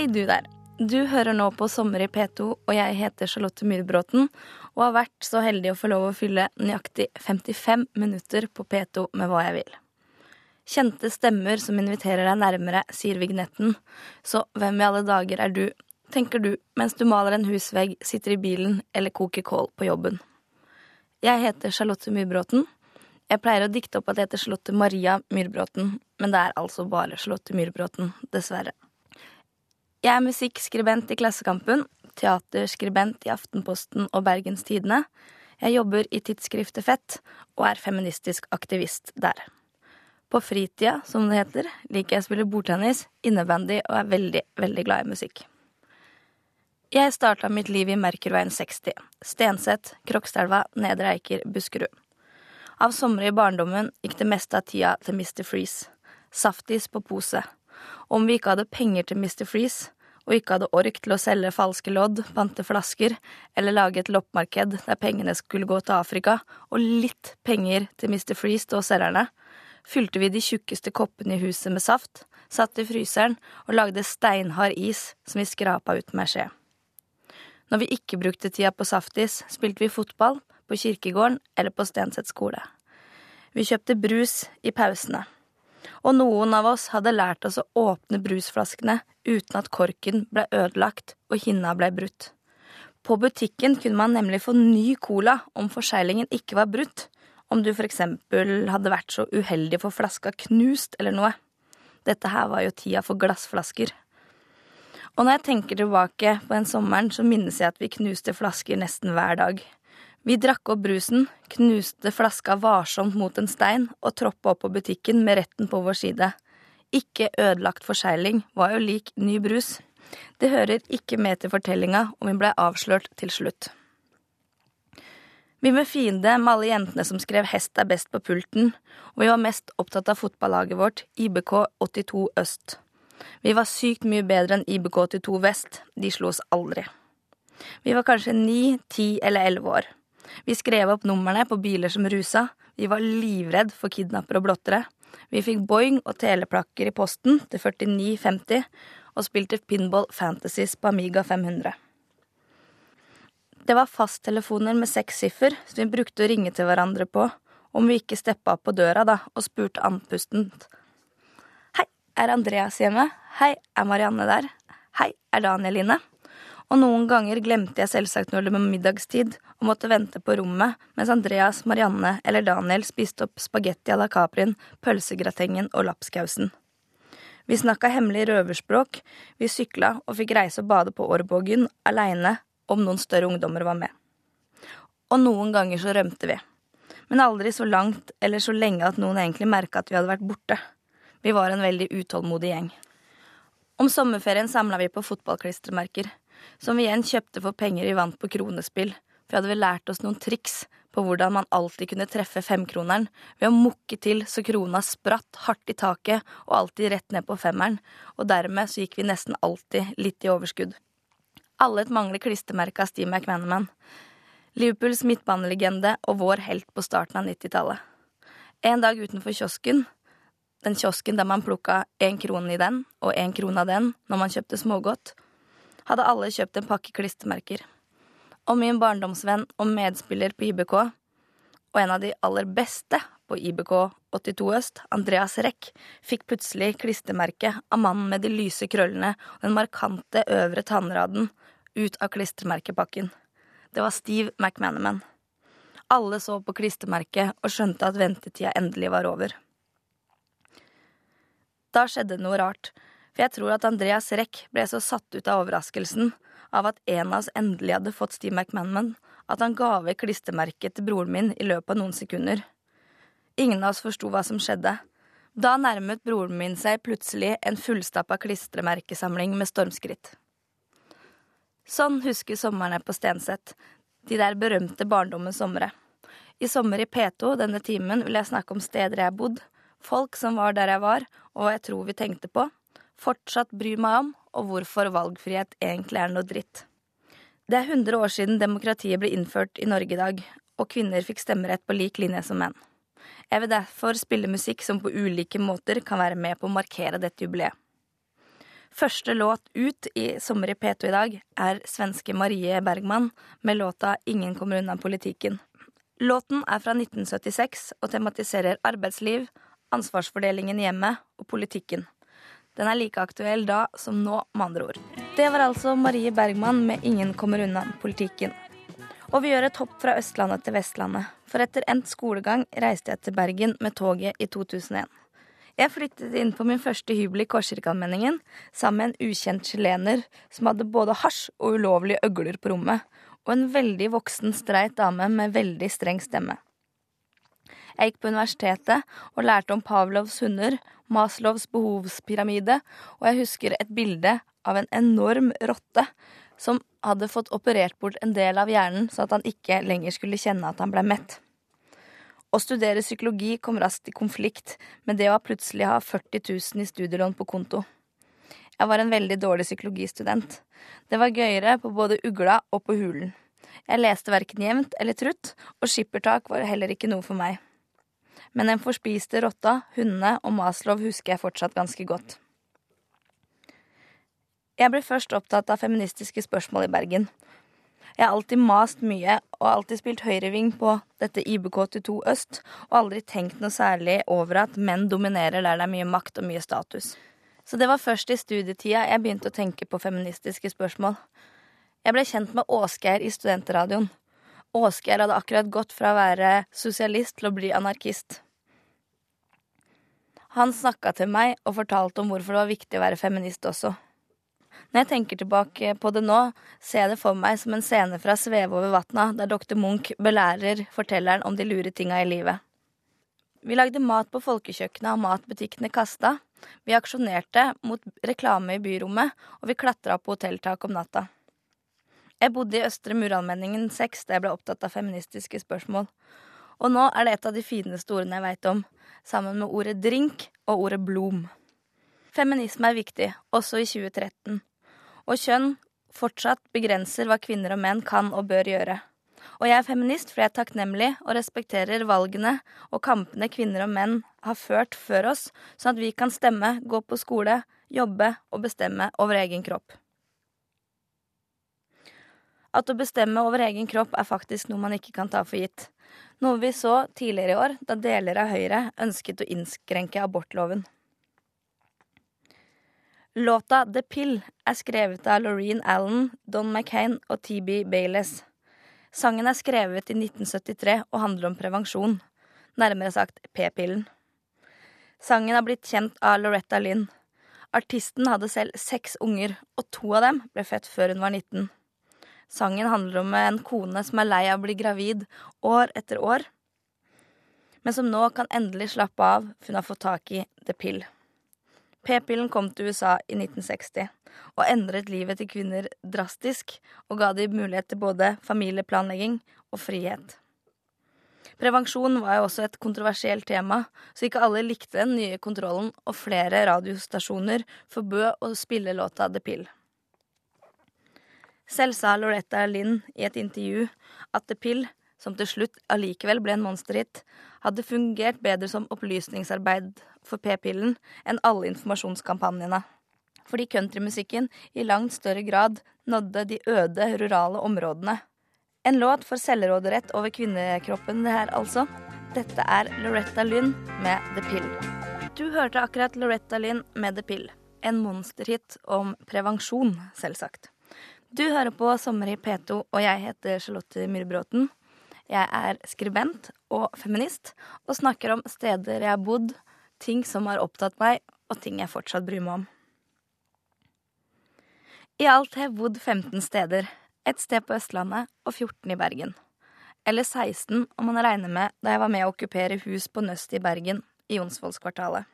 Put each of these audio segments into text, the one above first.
Hei, du der. Du hører nå på Sommer i P2, og jeg heter Charlotte Myhrbråten og har vært så heldig å få lov å fylle nøyaktig 55 minutter på P2 med hva jeg vil. Kjente stemmer som inviterer deg nærmere, sier vignetten. Så hvem i alle dager er du, tenker du mens du maler en husvegg, sitter i bilen eller koker kål på jobben. Jeg heter Charlotte Myhrbråten. Jeg pleier å dikte opp at jeg heter Charlotte Maria Myhrbråten, men det er altså bare Charlotte Myhrbråten, dessverre. Jeg er musikkskribent i Klassekampen, teaterskribent i Aftenposten og Bergens Tidende. Jeg jobber i tidsskriftet Fett og er feministisk aktivist der. På fritida, som det heter, liker jeg å spille bordtennis, innebandy og er veldig, veldig glad i musikk. Jeg starta mitt liv i Merkurveien 60, Stenseth, Krokstadelva, Nedre Eiker, Buskerud. Av somre i barndommen gikk det meste av tida til Mr. Freeze. Saftis på pose. Om vi ikke hadde penger til Mr. Freeze, og ikke hadde ork til å selge falske lodd, pante flasker eller lage et loppemarked der pengene skulle gå til Afrika, og litt penger til Mr. Freeze til oss selgerne, fylte vi de tjukkeste koppene i huset med saft, satt i fryseren og lagde steinhard is som vi skrapa ut med skje. Når vi ikke brukte tida på saftis, spilte vi fotball på kirkegården eller på Stenseth skole. Vi kjøpte brus i pausene og noen av oss hadde lært oss å åpne brusflaskene uten at korken ble ødelagt og hinna ble brutt. På butikken kunne man nemlig få ny cola om forseglingen ikke var brutt, om du for eksempel hadde vært så uheldig å få flaska knust eller noe. Dette her var jo tida for glassflasker. Og når jeg tenker tilbake på den sommeren, så minnes jeg at vi knuste flasker nesten hver dag. Vi drakk opp brusen, knuste flaska varsomt mot en stein og troppa opp på butikken med retten på vår side. Ikke ødelagt forsegling var jo lik ny brus. Det hører ikke med til fortellinga om vi blei avslørt til slutt. Vi med fiende med alle jentene som skrev 'Hest er best' på pulten, og vi var mest opptatt av fotballaget vårt, IBK 82 Øst. Vi var sykt mye bedre enn IBK 82 Vest, de slo oss aldri. Vi var kanskje ni, ti eller elleve år. Vi skrev opp numrene på biler som rusa. Vi var livredd for kidnappere og blottere. Vi fikk Boing og teleplakker i posten til 49,50 og spilte pinball fantasies på Amiga 500. Det var fasttelefoner med seks siffer som vi brukte å ringe til hverandre på om vi ikke steppa opp på døra da og spurte andpustent. Hei, er Andreas hjemme? Hei, er Marianne der? Hei, er Daniel inne? Og noen ganger glemte jeg selvsagt når det var middagstid og måtte vente på rommet mens Andreas, Marianne eller Daniel spiste opp spagetti à la Caprin, pølsegratengen og lapskausen. Vi snakka hemmelig røverspråk, vi sykla og fikk reise og bade på Årbågen aleine om noen større ungdommer var med. Og noen ganger så rømte vi. Men aldri så langt eller så lenge at noen egentlig merka at vi hadde vært borte. Vi var en veldig utålmodig gjeng. Om sommerferien samla vi på fotballklistremerker som vi igjen kjøpte for penger vi vant på kronespill, for vi hadde vel lært oss noen triks på hvordan man alltid kunne treffe femkroneren ved å mukke til så krona spratt hardt i taket og alltid rett ned på femmeren, og dermed så gikk vi nesten alltid litt i overskudd. Alle et mangler klistremerke av Steve McManaman. Liverpools midtbanelegende og vår helt på starten av 90-tallet. En dag utenfor kiosken, den kiosken der man plukka én krone i den og én krone av den når man kjøpte smågodt, hadde alle kjøpt en pakke klistremerker. Og min barndomsvenn og medspiller på IBK, og en av de aller beste på IBK 82 Øst, Andreas Reck, fikk plutselig klistremerke av mannen med de lyse krøllene og den markante øvre tannraden ut av klistremerkepakken. Det var Steve McManaman. Alle så på klistremerket og skjønte at ventetida endelig var over. Da skjedde noe rart. For jeg tror at Andreas Reck ble så satt ut av overraskelsen av at en av oss endelig hadde fått Steve McManaman, at han ga vekk klistremerket til broren min i løpet av noen sekunder. Ingen av oss forsto hva som skjedde. Da nærmet broren min seg plutselig en fullstappa klistremerkesamling med stormskritt. Sånn husker sommerne på Stenseth, de der berømte barndommens somre. I sommer i P2 denne timen vil jeg snakke om steder jeg har bodd, folk som var der jeg var, og hva jeg tror vi tenkte på, fortsatt bryr meg om, og hvorfor valgfrihet egentlig er noe dritt. Det er 100 år siden demokratiet ble innført i Norge i dag, og kvinner fikk stemmerett på lik linje som menn. Jeg vil derfor spille musikk som på ulike måter kan være med på å markere dette jubileet. Første låt ut i Sommer i P2 i dag er svenske Marie Bergman med låta 'Ingen kommer unna politikken'. Låten er fra 1976 og tematiserer arbeidsliv, ansvarsfordelingen i hjemmet og politikken. Den er like aktuell da som nå, med andre ord. Det var altså Marie Bergman med 'Ingen kommer unna politikken'. Og vi gjør et hopp fra Østlandet til Vestlandet. For etter endt skolegang reiste jeg til Bergen med toget i 2001. Jeg flyttet inn på min første hybel i Korskirkeallmenningen sammen med en ukjent chilener som hadde både hasj og ulovlige øgler på rommet, og en veldig voksen, streit dame med veldig streng stemme. Jeg gikk på universitetet og lærte om Pavlovs hunder, Maslows behovspyramide, og jeg husker et bilde av en enorm rotte som hadde fått operert bort en del av hjernen så at han ikke lenger skulle kjenne at han ble mett. Å studere psykologi kom raskt i konflikt med det å plutselig ha 40 000 i studielån på konto. Jeg var en veldig dårlig psykologistudent. Det var gøyere på både ugla og på hulen. Jeg leste verken jevnt eller trutt, og skippertak var heller ikke noe for meg. Men den forspiste rotta, hundene og Maslow husker jeg fortsatt ganske godt. Jeg ble først opptatt av feministiske spørsmål i Bergen. Jeg har alltid mast mye og alltid spilt høyreving på dette IBK22 Øst, og aldri tenkt noe særlig over at menn dominerer der det er mye makt og mye status. Så det var først i studietida jeg begynte å tenke på feministiske spørsmål. Jeg ble kjent med Åsgeir i studentradioen. Åsgeir hadde akkurat gått fra å være sosialist til å bli anarkist. Han snakka til meg og fortalte om hvorfor det var viktig å være feminist også. Når jeg tenker tilbake på det nå, ser jeg det for meg som en scene fra Sveve over vatna, der doktor Munch belærer fortelleren om de lure tinga i livet. Vi lagde mat på folkekjøkkenet og matbutikkene kasta. Vi aksjonerte mot reklame i byrommet, og vi klatra på hotelltak om natta. Jeg bodde i Østre Murallmenningen 6 da jeg ble opptatt av feministiske spørsmål. Og nå er det et av de fineste ordene jeg veit om, sammen med ordet drink og ordet blom. Feminisme er viktig, også i 2013. Og kjønn fortsatt begrenser hva kvinner og menn kan og bør gjøre. Og jeg er feminist fordi jeg er takknemlig og respekterer valgene og kampene kvinner og menn har ført før oss, sånn at vi kan stemme, gå på skole, jobbe og bestemme over egen kropp. At å bestemme over egen kropp er faktisk noe man ikke kan ta for gitt. Noe vi så tidligere i år, da deler av Høyre ønsket å innskrenke abortloven. Låta The Pill er skrevet av Laureen Allen, Don McCain og TB Baileys. Sangen er skrevet i 1973 og handler om prevensjon, nærmere sagt p-pillen. Sangen har blitt kjent av Loretta Lynn. Artisten hadde selv seks unger, og to av dem ble født før hun var 19. Sangen handler om en kone som er lei av å bli gravid år etter år, men som nå kan endelig slappe av, for hun har fått tak i The Pill. P-pillen kom til USA i 1960 og endret livet til kvinner drastisk og ga dem mulighet til både familieplanlegging og frihet. Prevensjon var jo også et kontroversielt tema, så ikke alle likte den nye kontrollen, og flere radiostasjoner forbød å spille låta The Pill. Selv sa Loretta Lynn i et intervju at The Pill, som til slutt allikevel ble en monsterhit, hadde fungert bedre som opplysningsarbeid for p-pillen enn alle informasjonskampanjene. Fordi countrymusikken i langt større grad nådde de øde, rurale områdene. En låt for selvråderett over kvinnekroppen, det her altså. Dette er Loretta Lynn med The Pill. Du hørte akkurat Loretta Lynn med The Pill. En monsterhit om prevensjon, selvsagt. Du hører på Sommer i P2, og jeg heter Charlotte Myhrbråten. Jeg er skribent og feminist, og snakker om steder jeg har bodd, ting som har opptatt meg, og ting jeg fortsatt bryr meg om. I alt har jeg bodd 15 steder. Ett sted på Østlandet og 14 i Bergen. Eller 16 om man regner med da jeg var med å okkupere hus på Nøst i Bergen, i Jonsvollskvartalet.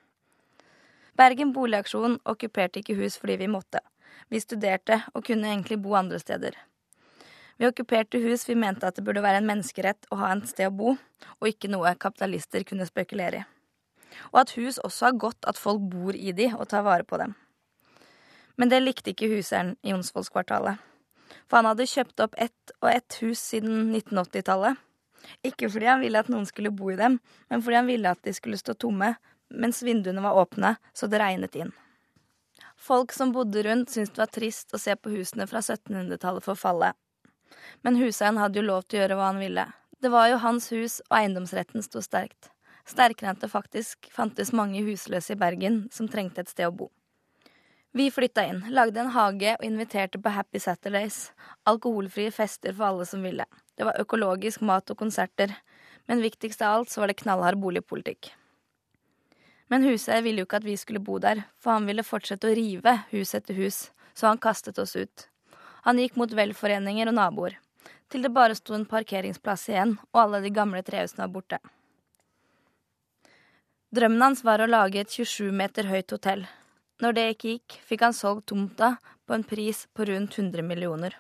Bergen boligaksjon okkuperte ikke hus fordi vi måtte. Vi studerte og kunne egentlig bo andre steder. Vi okkuperte hus vi mente at det burde være en menneskerett å ha en sted å bo, og ikke noe kapitalister kunne spekulere i. Og at hus også har godt at folk bor i de og tar vare på dem. Men det likte ikke huseieren i Jonsvollskvartalet. For han hadde kjøpt opp ett og ett hus siden 1980-tallet. Ikke fordi han ville at noen skulle bo i dem, men fordi han ville at de skulle stå tomme mens vinduene var åpne så det regnet inn. Folk som bodde rundt, syntes det var trist å se på husene fra 1700-tallet forfalle. Men huseieren hadde jo lov til å gjøre hva han ville. Det var jo hans hus, og eiendomsretten sto sterkt. Sterkere enn det faktisk fantes mange husløse i Bergen som trengte et sted å bo. Vi flytta inn, lagde en hage og inviterte på Happy Saturdays. Alkoholfrie fester for alle som ville. Det var økologisk mat og konserter. Men viktigst av alt så var det knallhard boligpolitikk. Men huseier ville jo ikke at vi skulle bo der, for han ville fortsette å rive hus etter hus, så han kastet oss ut. Han gikk mot velforeninger og naboer, til det bare sto en parkeringsplass igjen, og alle de gamle trehusene var borte. Drømmen hans var å lage et 27 meter høyt hotell. Når det ikke gikk, fikk han solgt tomta på en pris på rundt 100 millioner.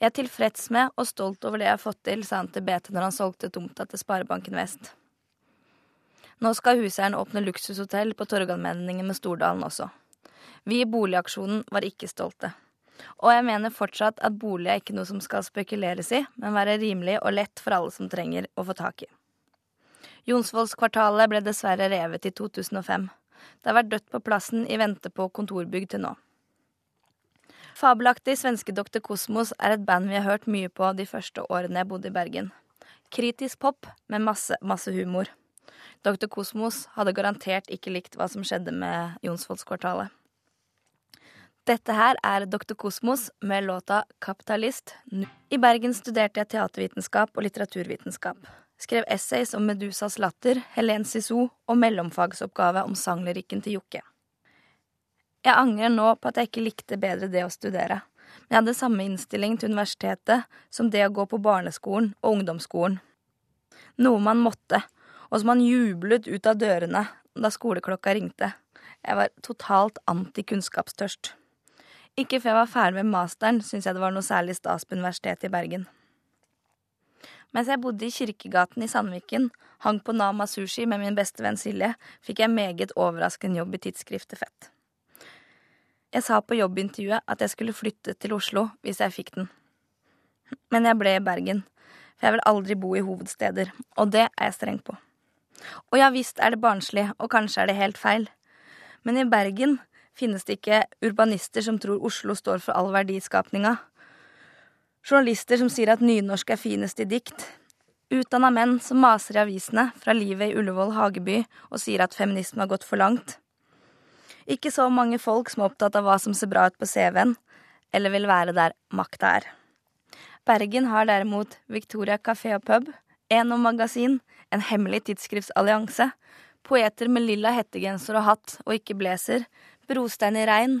Jeg er tilfreds med og stolt over det jeg har fått til, sa han til BT når han solgte tomta til Sparebanken Vest. Nå skal huseieren åpne luksushotell på Torgallmenningen med Stordalen også. Vi i Boligaksjonen var ikke stolte. Og jeg mener fortsatt at bolig er ikke noe som skal spekuleres i, men være rimelig og lett for alle som trenger å få tak i. Jonsvollskvartalet ble dessverre revet i 2005. Det har vært dødt på plassen i vente på kontorbygg til nå. Fabelaktig svenske Dr. Kosmos er et band vi har hørt mye på de første årene jeg bodde i Bergen. Kritisk pop med masse, masse humor. Dr. Kosmos hadde garantert ikke likt hva som skjedde med Jonsvollskvartalet. Dette her er Dr. Kosmos med låta 'Kapitalist'. I Bergen studerte jeg teatervitenskap og litteraturvitenskap. Skrev essays om Medusas latter, Helen Sissou og mellomfagsoppgave om sanglyrikken til Jokke. Jeg angrer nå på at jeg ikke likte bedre det å studere, men jeg hadde samme innstilling til universitetet som det å gå på barneskolen og ungdomsskolen. Noe man måtte, og som han jublet ut av dørene da skoleklokka ringte. Jeg var totalt antikunnskapstørst. Ikke før jeg var ferdig med masteren, syntes jeg det var noe særlig stas på Universitetet i Bergen. Mens jeg bodde i Kirkegaten i Sandviken, hang på Nama Sushi med min beste venn Silje, fikk jeg meget overraskende jobb i tidsskriftet Fett. Jeg sa på jobbintervjuet at jeg skulle flytte til Oslo hvis jeg fikk den. Men jeg ble i Bergen, for jeg vil aldri bo i hovedsteder, og det er jeg streng på. Og ja visst er det barnslig, og kanskje er det helt feil. Men i Bergen finnes det ikke urbanister som tror Oslo står for all verdiskapninga. Journalister som sier at nynorsk er finest i dikt. Utdanna menn som maser i avisene fra livet i Ullevål hageby og sier at feminisme har gått for langt. Ikke så mange folk som er opptatt av hva som ser bra ut på CV-en, eller vil være der makta er. Bergen har derimot Victoria kafé og pub, Eno magasin, en hemmelig tidsskriftsallianse, poeter med lilla hettegenser og hatt og ikke blazer, brostein i regn,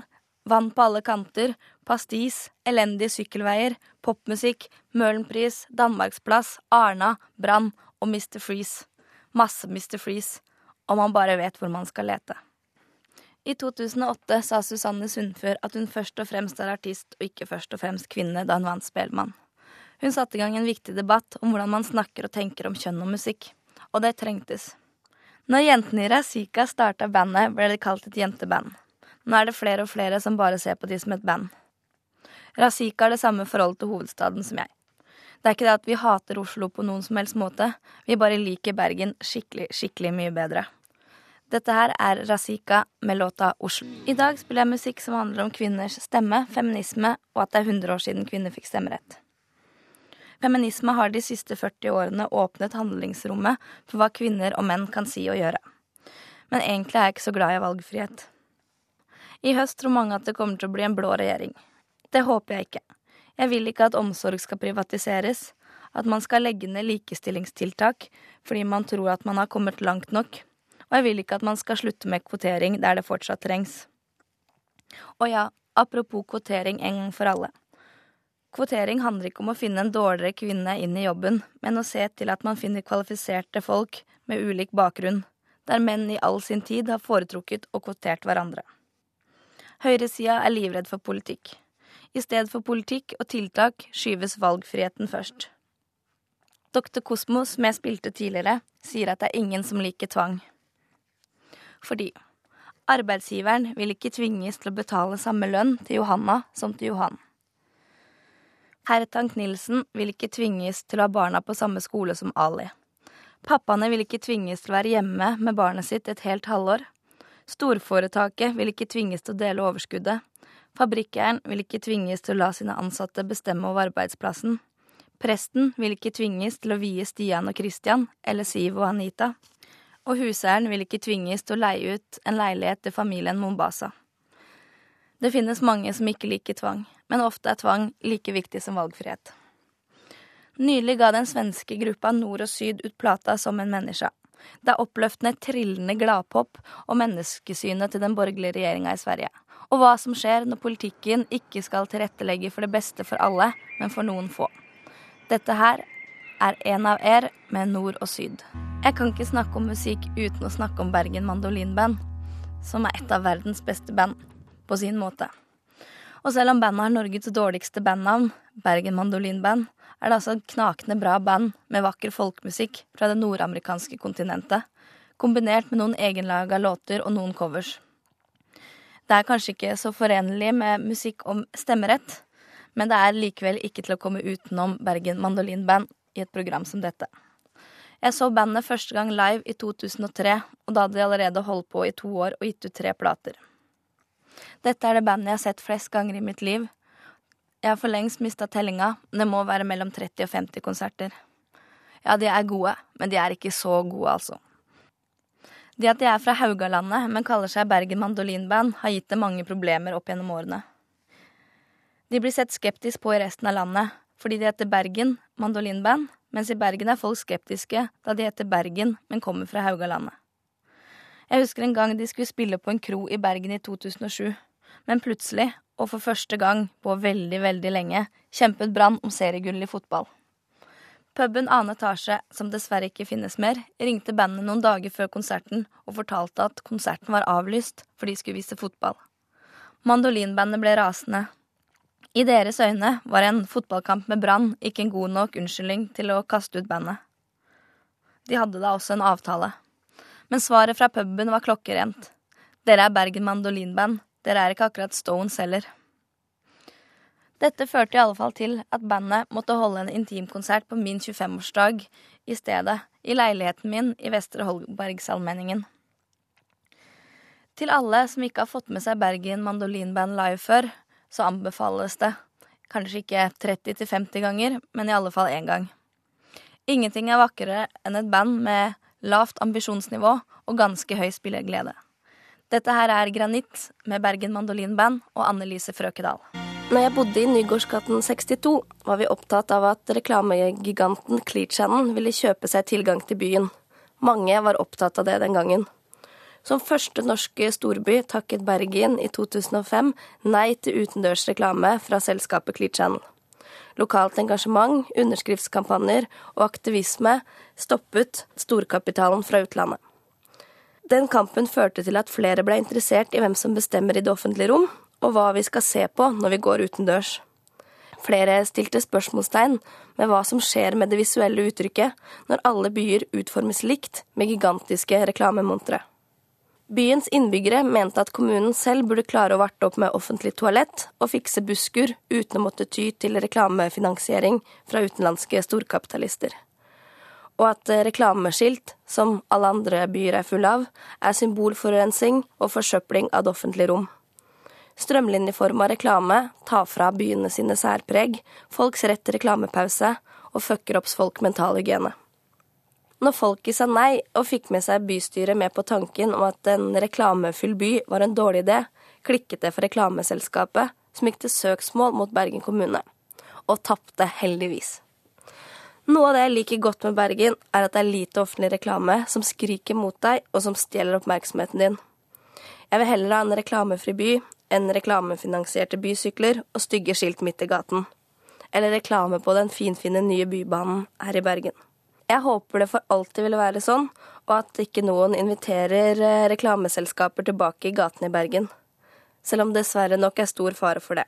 vann på alle kanter, pastis, elendige sykkelveier, popmusikk, Møhlenpris, Danmarksplass, Arna, Brann og Mr. Freeze. Masse Mr. Freeze, om man bare vet hvor man skal lete. I 2008 sa Susanne Sundfør at hun først og fremst er artist og ikke først og fremst kvinne da hun vant Spellemann. Hun satte i gang en viktig debatt om hvordan man snakker og tenker om kjønn og musikk. Og det trengtes. Når jentene i Razika starta bandet, ble det kalt et jenteband. Nå er det flere og flere som bare ser på de som et band. Razika har det samme forholdet til hovedstaden som jeg. Det er ikke det at vi hater Oslo på noen som helst måte, vi bare liker Bergen skikkelig, skikkelig mye bedre. Dette her er Razika med låta Oslo. I dag spiller jeg musikk som handler om kvinners stemme, feminisme og at det er 100 år siden kvinner fikk stemmerett. Feminisme har de siste 40 årene åpnet handlingsrommet for hva kvinner og menn kan si og gjøre. Men egentlig er jeg ikke så glad i valgfrihet. I høst tror mange at det kommer til å bli en blå regjering. Det håper jeg ikke. Jeg vil ikke at omsorg skal privatiseres, at man skal legge ned likestillingstiltak fordi man tror at man har kommet langt nok, og jeg vil ikke at man skal slutte med kvotering der det fortsatt trengs. Og ja, apropos kvotering en gang for alle. Kvotering handler ikke om å finne en dårligere kvinne inn i jobben, men å se til at man finner kvalifiserte folk med ulik bakgrunn, der menn i all sin tid har foretrukket og kvotert hverandre. Høyresida er livredd for politikk. I stedet for politikk og tiltak skyves valgfriheten først. Dr. Kosmo, som jeg spilte tidligere, sier at det er ingen som liker tvang. Fordi arbeidsgiveren vil ikke tvinges til å betale samme lønn til Johanna som til Johan. Herr Tank-Nielsen vil ikke tvinges til å ha barna på samme skole som Ali. Pappaene vil ikke tvinges til å være hjemme med barnet sitt et helt halvår. Storforetaket vil ikke tvinges til å dele overskuddet. Fabrikkeieren vil ikke tvinges til å la sine ansatte bestemme over arbeidsplassen. Presten vil ikke tvinges til å vie Stian og Christian, eller Siv og Anita. Og huseieren vil ikke tvinges til å leie ut en leilighet til familien Mombasa. Det finnes mange som ikke liker tvang, men ofte er tvang like viktig som valgfrihet. Nylig ga den svenske gruppa Nord og Syd ut plata Som en menneske. Det er oppløftende, trillende gladpop og menneskesynet til den borgerlige regjeringa i Sverige. Og hva som skjer når politikken ikke skal tilrettelegge for det beste for alle, men for noen få. Dette her er en av er med Nord og Syd. Jeg kan ikke snakke om musikk uten å snakke om Bergen Mandolinband, som er et av verdens beste band, på sin måte. Og selv om bandet har Norges dårligste bandnavn, Bergen Mandolinband, er det altså et knakende bra band med vakker folkemusikk fra det nordamerikanske kontinentet, kombinert med noen egenlaga låter og noen covers. Det er kanskje ikke så forenlig med musikk om stemmerett, men det er likevel ikke til å komme utenom Bergen Mandolinband i et program som dette. Jeg så bandet første gang live i 2003, og da hadde de allerede holdt på i to år og gitt ut tre plater. Dette er det bandet jeg har sett flest ganger i mitt liv, jeg har for lengst mista tellinga, men det må være mellom 30 og 50 konserter. Ja, de er gode, men de er ikke så gode, altså. Det at de er fra Haugalandet, men kaller seg Bergen Mandolinband, har gitt dem mange problemer opp gjennom årene. De blir sett skeptisk på i resten av landet, fordi de heter Bergen Mandolinband, mens i Bergen er folk skeptiske da de heter Bergen, men kommer fra Haugalandet. Jeg husker en gang de skulle spille på en kro i Bergen i 2007, men plutselig, og for første gang på veldig, veldig lenge, kjempet Brann om seriegull i fotball. Puben annen etasje, som dessverre ikke finnes mer, ringte bandet noen dager før konserten og fortalte at konserten var avlyst for de skulle vise fotball. Mandolinbandet ble rasende. I deres øyne var en fotballkamp med Brann ikke en god nok unnskyldning til å kaste ut bandet. De hadde da også en avtale. Men svaret fra puben var klokkerent. Dere er Bergen Mandolinband. Dere er ikke akkurat Stones heller. Dette førte i alle fall til at bandet måtte holde en intimkonsert på min 25-årsdag i stedet, i leiligheten min i Vestre Holbergsallmenningen. Til alle som ikke har fått med seg Bergen Mandolinband live før, så anbefales det. Kanskje ikke 30-50 ganger, men i alle fall én gang. Ingenting er vakrere enn et band med lavt ambisjonsnivå og ganske høy spilleglede. Dette her er Granitt med Bergen Mandolinband og Annelise Frøkedal. Når jeg bodde i Nygårdsgaten 62, var vi opptatt av at reklamegiganten Clear Channel ville kjøpe seg tilgang til byen. Mange var opptatt av det den gangen. Som første norske storby takket Bergen i 2005 nei til utendørs reklame fra selskapet Clear Channel. Lokalt engasjement, underskriftskampanjer og aktivisme stoppet storkapitalen fra utlandet. Den kampen førte til at flere ble interessert i hvem som bestemmer i det offentlige rom, og hva vi skal se på når vi går utendørs. Flere stilte spørsmålstegn med hva som skjer med det visuelle uttrykket når alle byer utformes likt med gigantiske reklamemontre. Byens innbyggere mente at kommunen selv burde klare å varte opp med offentlig toalett og fikse busskur uten å måtte ty til reklamefinansiering fra utenlandske storkapitalister og at eh, reklameskilt, som alle andre byer er fulle av, er symbolforurensning og forsøpling av det offentlige rom. Strømlinjeforma reklame tar fra byene sine særpreg, folks rett til reklamepause og fucker opp folk mental hygiene. Når folket sa nei og fikk med seg bystyret med på tanken om at en reklamefull by var en dårlig idé, klikket det for reklameselskapet, som gikk til søksmål mot Bergen kommune. Og tapte heldigvis. Noe av det jeg liker godt med Bergen, er at det er lite offentlig reklame som skriker mot deg, og som stjeler oppmerksomheten din. Jeg vil heller ha en reklamefri by enn reklamefinansierte bysykler og stygge skilt midt i gaten. Eller reklame på den finfine nye bybanen her i Bergen. Jeg håper det for alltid vil være sånn, og at ikke noen inviterer eh, reklameselskaper tilbake i gatene i Bergen. Selv om dessverre nok er stor fare for det.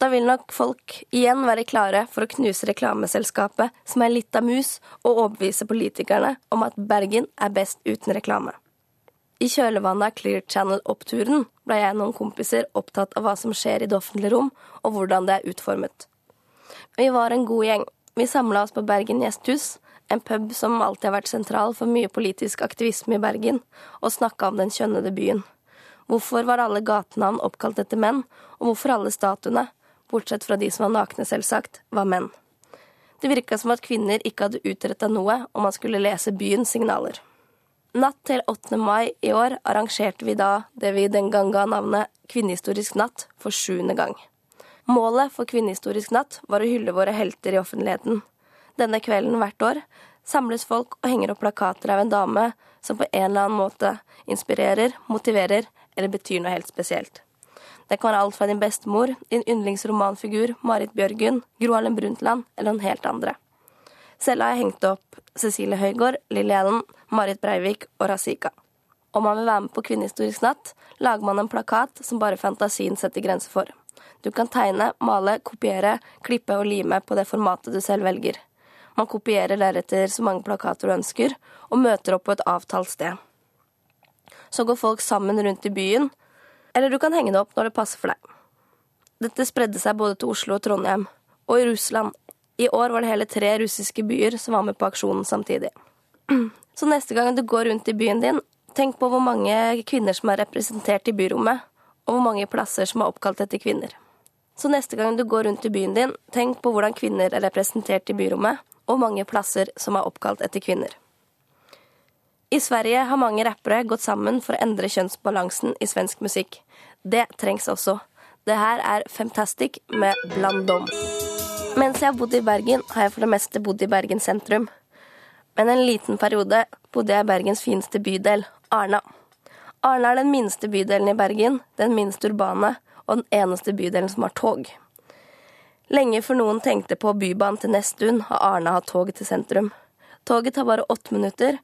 Da vil nok folk igjen være klare for å knuse reklameselskapet som er litt av mus, og overbevise politikerne om at Bergen er best uten reklame. I kjølvannet av Clear Channel-oppturen ble jeg og noen kompiser opptatt av hva som skjer i det offentlige rom, og hvordan det er utformet. Vi var en god gjeng. Vi samla oss på Bergen Gjesthus, en pub som alltid har vært sentral for mye politisk aktivisme i Bergen, og snakka om den kjønnede byen. Hvorfor var alle gatenavn oppkalt etter menn, og hvorfor alle statuene, bortsett fra de som var nakne, selvsagt, var menn? Det virka som at kvinner ikke hadde utretta noe om man skulle lese byens signaler. Natt til 8. mai i år arrangerte vi da det vi den gang ga navnet Kvinnehistorisk natt for sjuende gang. Målet for Kvinnehistorisk natt var å hylle våre helter i offentligheten. Denne kvelden hvert år samles folk og henger opp plakater av en dame som på en eller annen måte inspirerer, motiverer eller betyr noe helt spesielt. Det kan være alt fra din bestemor, din yndlingsromanfigur Marit Bjørgen, Gro Harlem Brundtland eller noen helt andre. Selv har jeg hengt opp Cecilie Høygård, Lilly Allen, Marit Breivik og Razika. Om man vil være med på Kvinnehistorisk natt, lager man en plakat som bare fantasien setter grenser for. Du kan tegne, male, kopiere, klippe og lime på det formatet du selv velger. Man kopierer deretter så mange plakater du ønsker, og møter opp på et avtalt sted. Så går folk sammen rundt i byen, eller du kan henge det opp når det passer for deg. Dette spredde seg både til Oslo og Trondheim, og i Russland. I år var det hele tre russiske byer som var med på aksjonen samtidig. Så neste gang du går rundt i byen din, tenk på hvor mange kvinner som er representert i byrommet, og hvor mange plasser som er oppkalt etter kvinner. Så neste gang du går rundt i byen din, tenk på hvordan kvinner er representert i byrommet, og mange plasser som er oppkalt etter kvinner. I Sverige har mange rappere gått sammen for å endre kjønnsbalansen i svensk musikk. Det trengs også. Det her er Fantastic med Blandom. Mens jeg har bodd i Bergen, har jeg for det meste bodd i Bergen sentrum. Men en liten periode bodde jeg i Bergens fineste bydel, Arna. Arna er den minste bydelen i Bergen, den minst urbane, og den eneste bydelen som har tog. Lenge før noen tenkte på Bybanen til Nesttun, har Arna hatt tog til sentrum. Toget tar bare åtte minutter,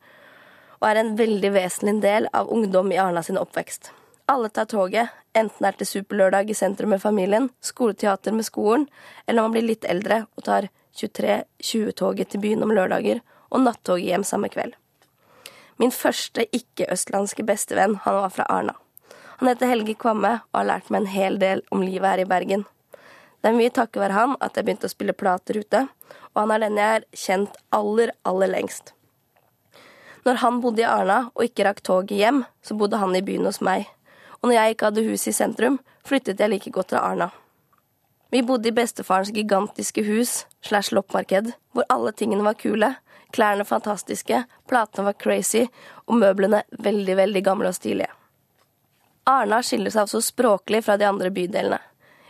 og er en veldig vesentlig del av ungdom i Arna sin oppvekst. Alle tar toget, enten det er til superlørdag i sentrum med familien, skoleteater med skolen, eller når man blir litt eldre og tar 23-20-toget til byen om lørdager og nattoget hjem samme kveld. Min første ikke-østlandske bestevenn, han var fra Arna. Han heter Helge Kvamme og har lært meg en hel del om livet her i Bergen. Det er mye takket være han at jeg begynte å spille plater ute, og han er den jeg har kjent aller, aller lengst. Når han bodde i Arna og ikke rakk toget hjem, så bodde han i byen hos meg. Og når jeg ikke hadde hus i sentrum, flyttet jeg like godt til Arna. Vi bodde i bestefarens gigantiske hus slash loppemarked, hvor alle tingene var kule, klærne fantastiske, platene var crazy og møblene veldig, veldig gamle og stilige. Arna skiller seg også språklig fra de andre bydelene.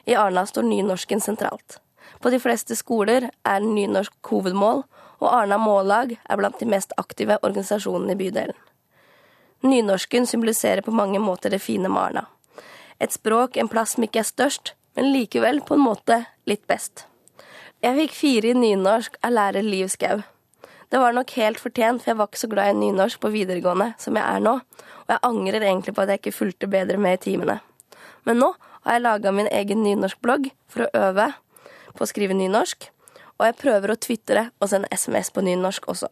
I Arna står nynorsken sentralt. På de fleste skoler er nynorsk hovedmål, og Arna Mållag er blant de mest aktive organisasjonene i bydelen. Nynorsken symboliserer på mange måter det fine med Arna. Et språk, en plass som ikke er størst, men likevel på en måte litt best. Jeg fikk fire i nynorsk av lærer Liv Skau. Det var nok helt fortjent, for jeg var ikke så glad i nynorsk på videregående som jeg er nå, og jeg angrer egentlig på at jeg ikke fulgte bedre med i timene. Men nå har jeg laga min egen nynorskblogg for å øve på å skrive nynorsk, og jeg prøver å tvitre og sende SMS på nynorsk også.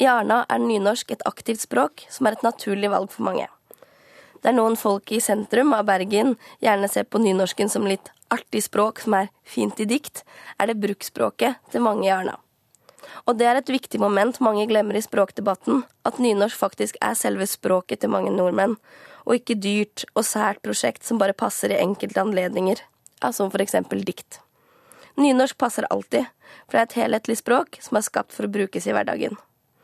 I Arna er nynorsk et aktivt språk som er et naturlig valg for mange. Der noen folk i sentrum av Bergen gjerne ser på nynorsken som litt artig språk som er fint i dikt, er det bruksspråket til mange i Arna. Og det er et viktig moment mange glemmer i språkdebatten, at nynorsk faktisk er selve språket til mange nordmenn, og ikke dyrt og sært prosjekt som bare passer i enkelte anledninger, som for eksempel dikt. Nynorsk passer alltid, for det er et helhetlig språk som er skapt for å brukes i hverdagen.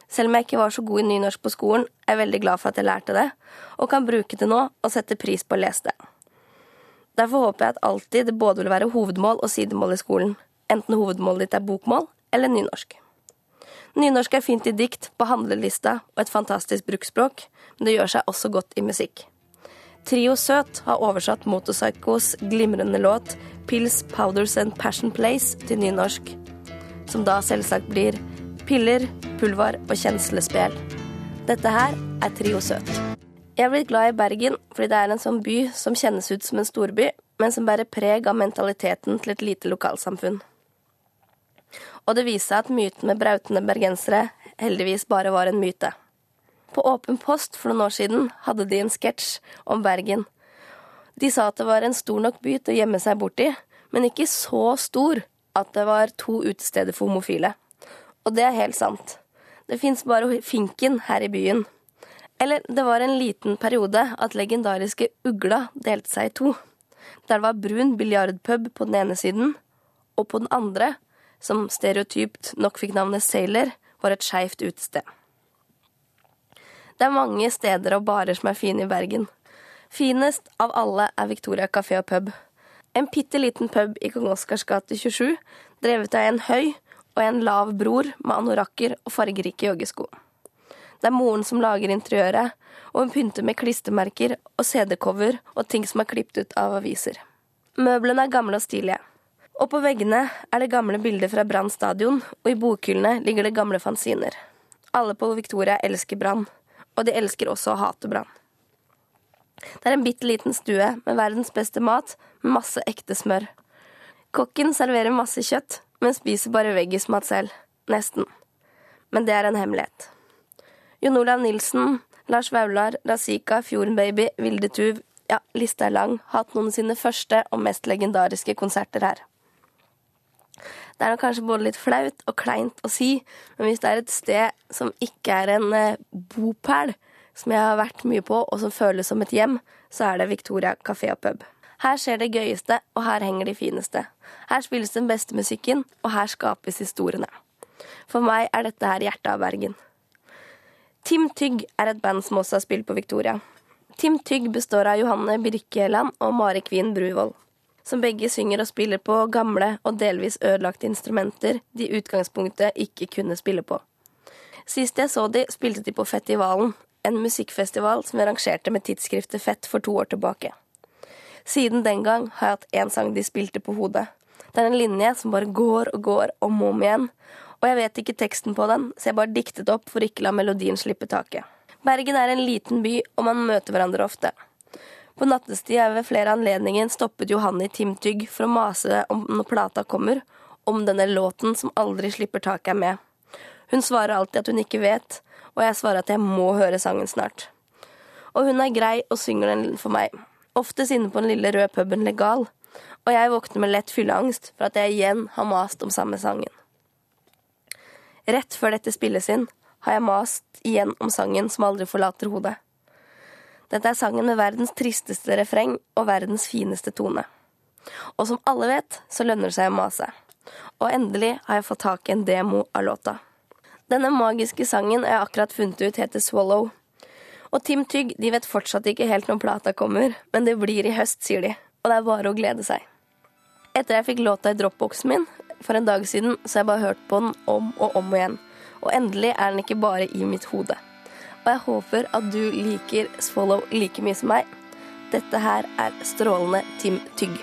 Selv om jeg ikke var så god i nynorsk på skolen, er jeg veldig glad for at jeg lærte det, og kan bruke det nå og sette pris på å lese det. Derfor håper jeg at alltid det både vil være hovedmål og sidemål i skolen, enten hovedmålet ditt er bokmål eller nynorsk. Nynorsk er fint i dikt, på handlelista og et fantastisk bruksspråk, men det gjør seg også godt i musikk. Trio Søt har oversatt Motorpsychos glimrende låt Pills, Powders and Passion Place til nynorsk, som da selvsagt blir piller, pulver og kjenslespel. Dette her er Trio Søt. Jeg er blitt glad i Bergen fordi det er en sånn by som kjennes ut som en storby, men som bærer preg av mentaliteten til et lite lokalsamfunn. Og det viste seg at myten med brautende bergensere heldigvis bare var en myte. På Åpen post for noen år siden hadde de en sketsj om Bergen. De sa at det var en stor nok by til å gjemme seg borti, men ikke så stor at det var to utesteder for homofile. Og det er helt sant. Det fins bare Finken her i byen. Eller det var en liten periode at legendariske Ugla delte seg i to. Der var brun biljardpub på den ene siden, og på den andre, som stereotypt nok fikk navnet Sailor, var et skeivt utested. Det er mange steder og barer som er fine i Bergen. Finest av alle er Victoria kafé og pub. En bitte liten pub i Kong Oscars gate 27, drevet av en høy og en lav bror med anorakker og fargerike joggesko. Det er moren som lager interiøret, og hun pynter med klistremerker og CD-cover og ting som er klippet ut av aviser. Møblene er gamle og stilige. Og på veggene er det gamle bilder fra Brann stadion, og i bokhyllene ligger det gamle fanziner. Alle på Victoria elsker Brann, og de elsker også å hate Brann. Det er en bitte liten stue med verdens beste mat, med masse ekte smør. Kokken serverer masse kjøtt, men spiser bare veggismat selv. Nesten. Men det er en hemmelighet. Jon Olav Nilsen, Lars Vaular, Razika, Fjorden-baby, Vilde Tuv, ja, lista er lang, hatt noen av sine første og mest legendariske konserter her. Det er nok kanskje både litt flaut og kleint å si, men hvis det er et sted som ikke er en eh, bopæl, som jeg har vært mye på, og som føles som et hjem, så er det Victoria kafé og pub. Her skjer det gøyeste, og her henger de fineste. Her spilles den beste musikken, og her skapes historiene. For meg er dette her hjertet av Bergen. Tim Tygg er et band som også har spilt på Victoria. Tim Tygg består av Johanne Birkeland og Mari Kvin Bruvoll som begge synger og spiller på gamle og delvis ødelagte instrumenter de i utgangspunktet ikke kunne spille på. Sist jeg så de, spilte de på Fettivalen, en musikkfestival som vi arrangerte med tidsskriftet Fett for to år tilbake. Siden den gang har jeg hatt én sang de spilte på hodet. Det er en linje som bare går og går om og om igjen, og jeg vet ikke teksten på den, så jeg bare diktet opp for ikke la melodien slippe taket. Bergen er en liten by, og man møter hverandre ofte. På nattestid er ved flere anledninger stoppet Johanne i Tim Tygg for å mase om når plata kommer, om denne låten som aldri slipper taket er med. Hun svarer alltid at hun ikke vet, og jeg svarer at jeg må høre sangen snart. Og hun er grei og synger den for meg. Oftest inne på den lille røde puben Legal. Og jeg våkner med lett fylleangst for at jeg igjen har mast om samme sangen. Rett før dette spilles inn, har jeg mast igjen om sangen som aldri forlater hodet. Dette er sangen med verdens tristeste refreng og verdens fineste tone. Og som alle vet, så lønner det seg å mase. Og endelig har jeg fått tak i en demo av låta. Denne magiske sangen jeg akkurat funnet ut heter Swallow. Og Tim Tygg de vet fortsatt ikke helt når plata kommer, men det blir i høst, sier de. Og det er bare å glede seg. Etter jeg fikk låta i dropboxen min for en dag siden, så har jeg bare hørt på den om og om igjen. Og endelig er den ikke bare i mitt hode og jeg håper at du liker Swallow like mye som meg. Dette her er strålende Tim Tygg.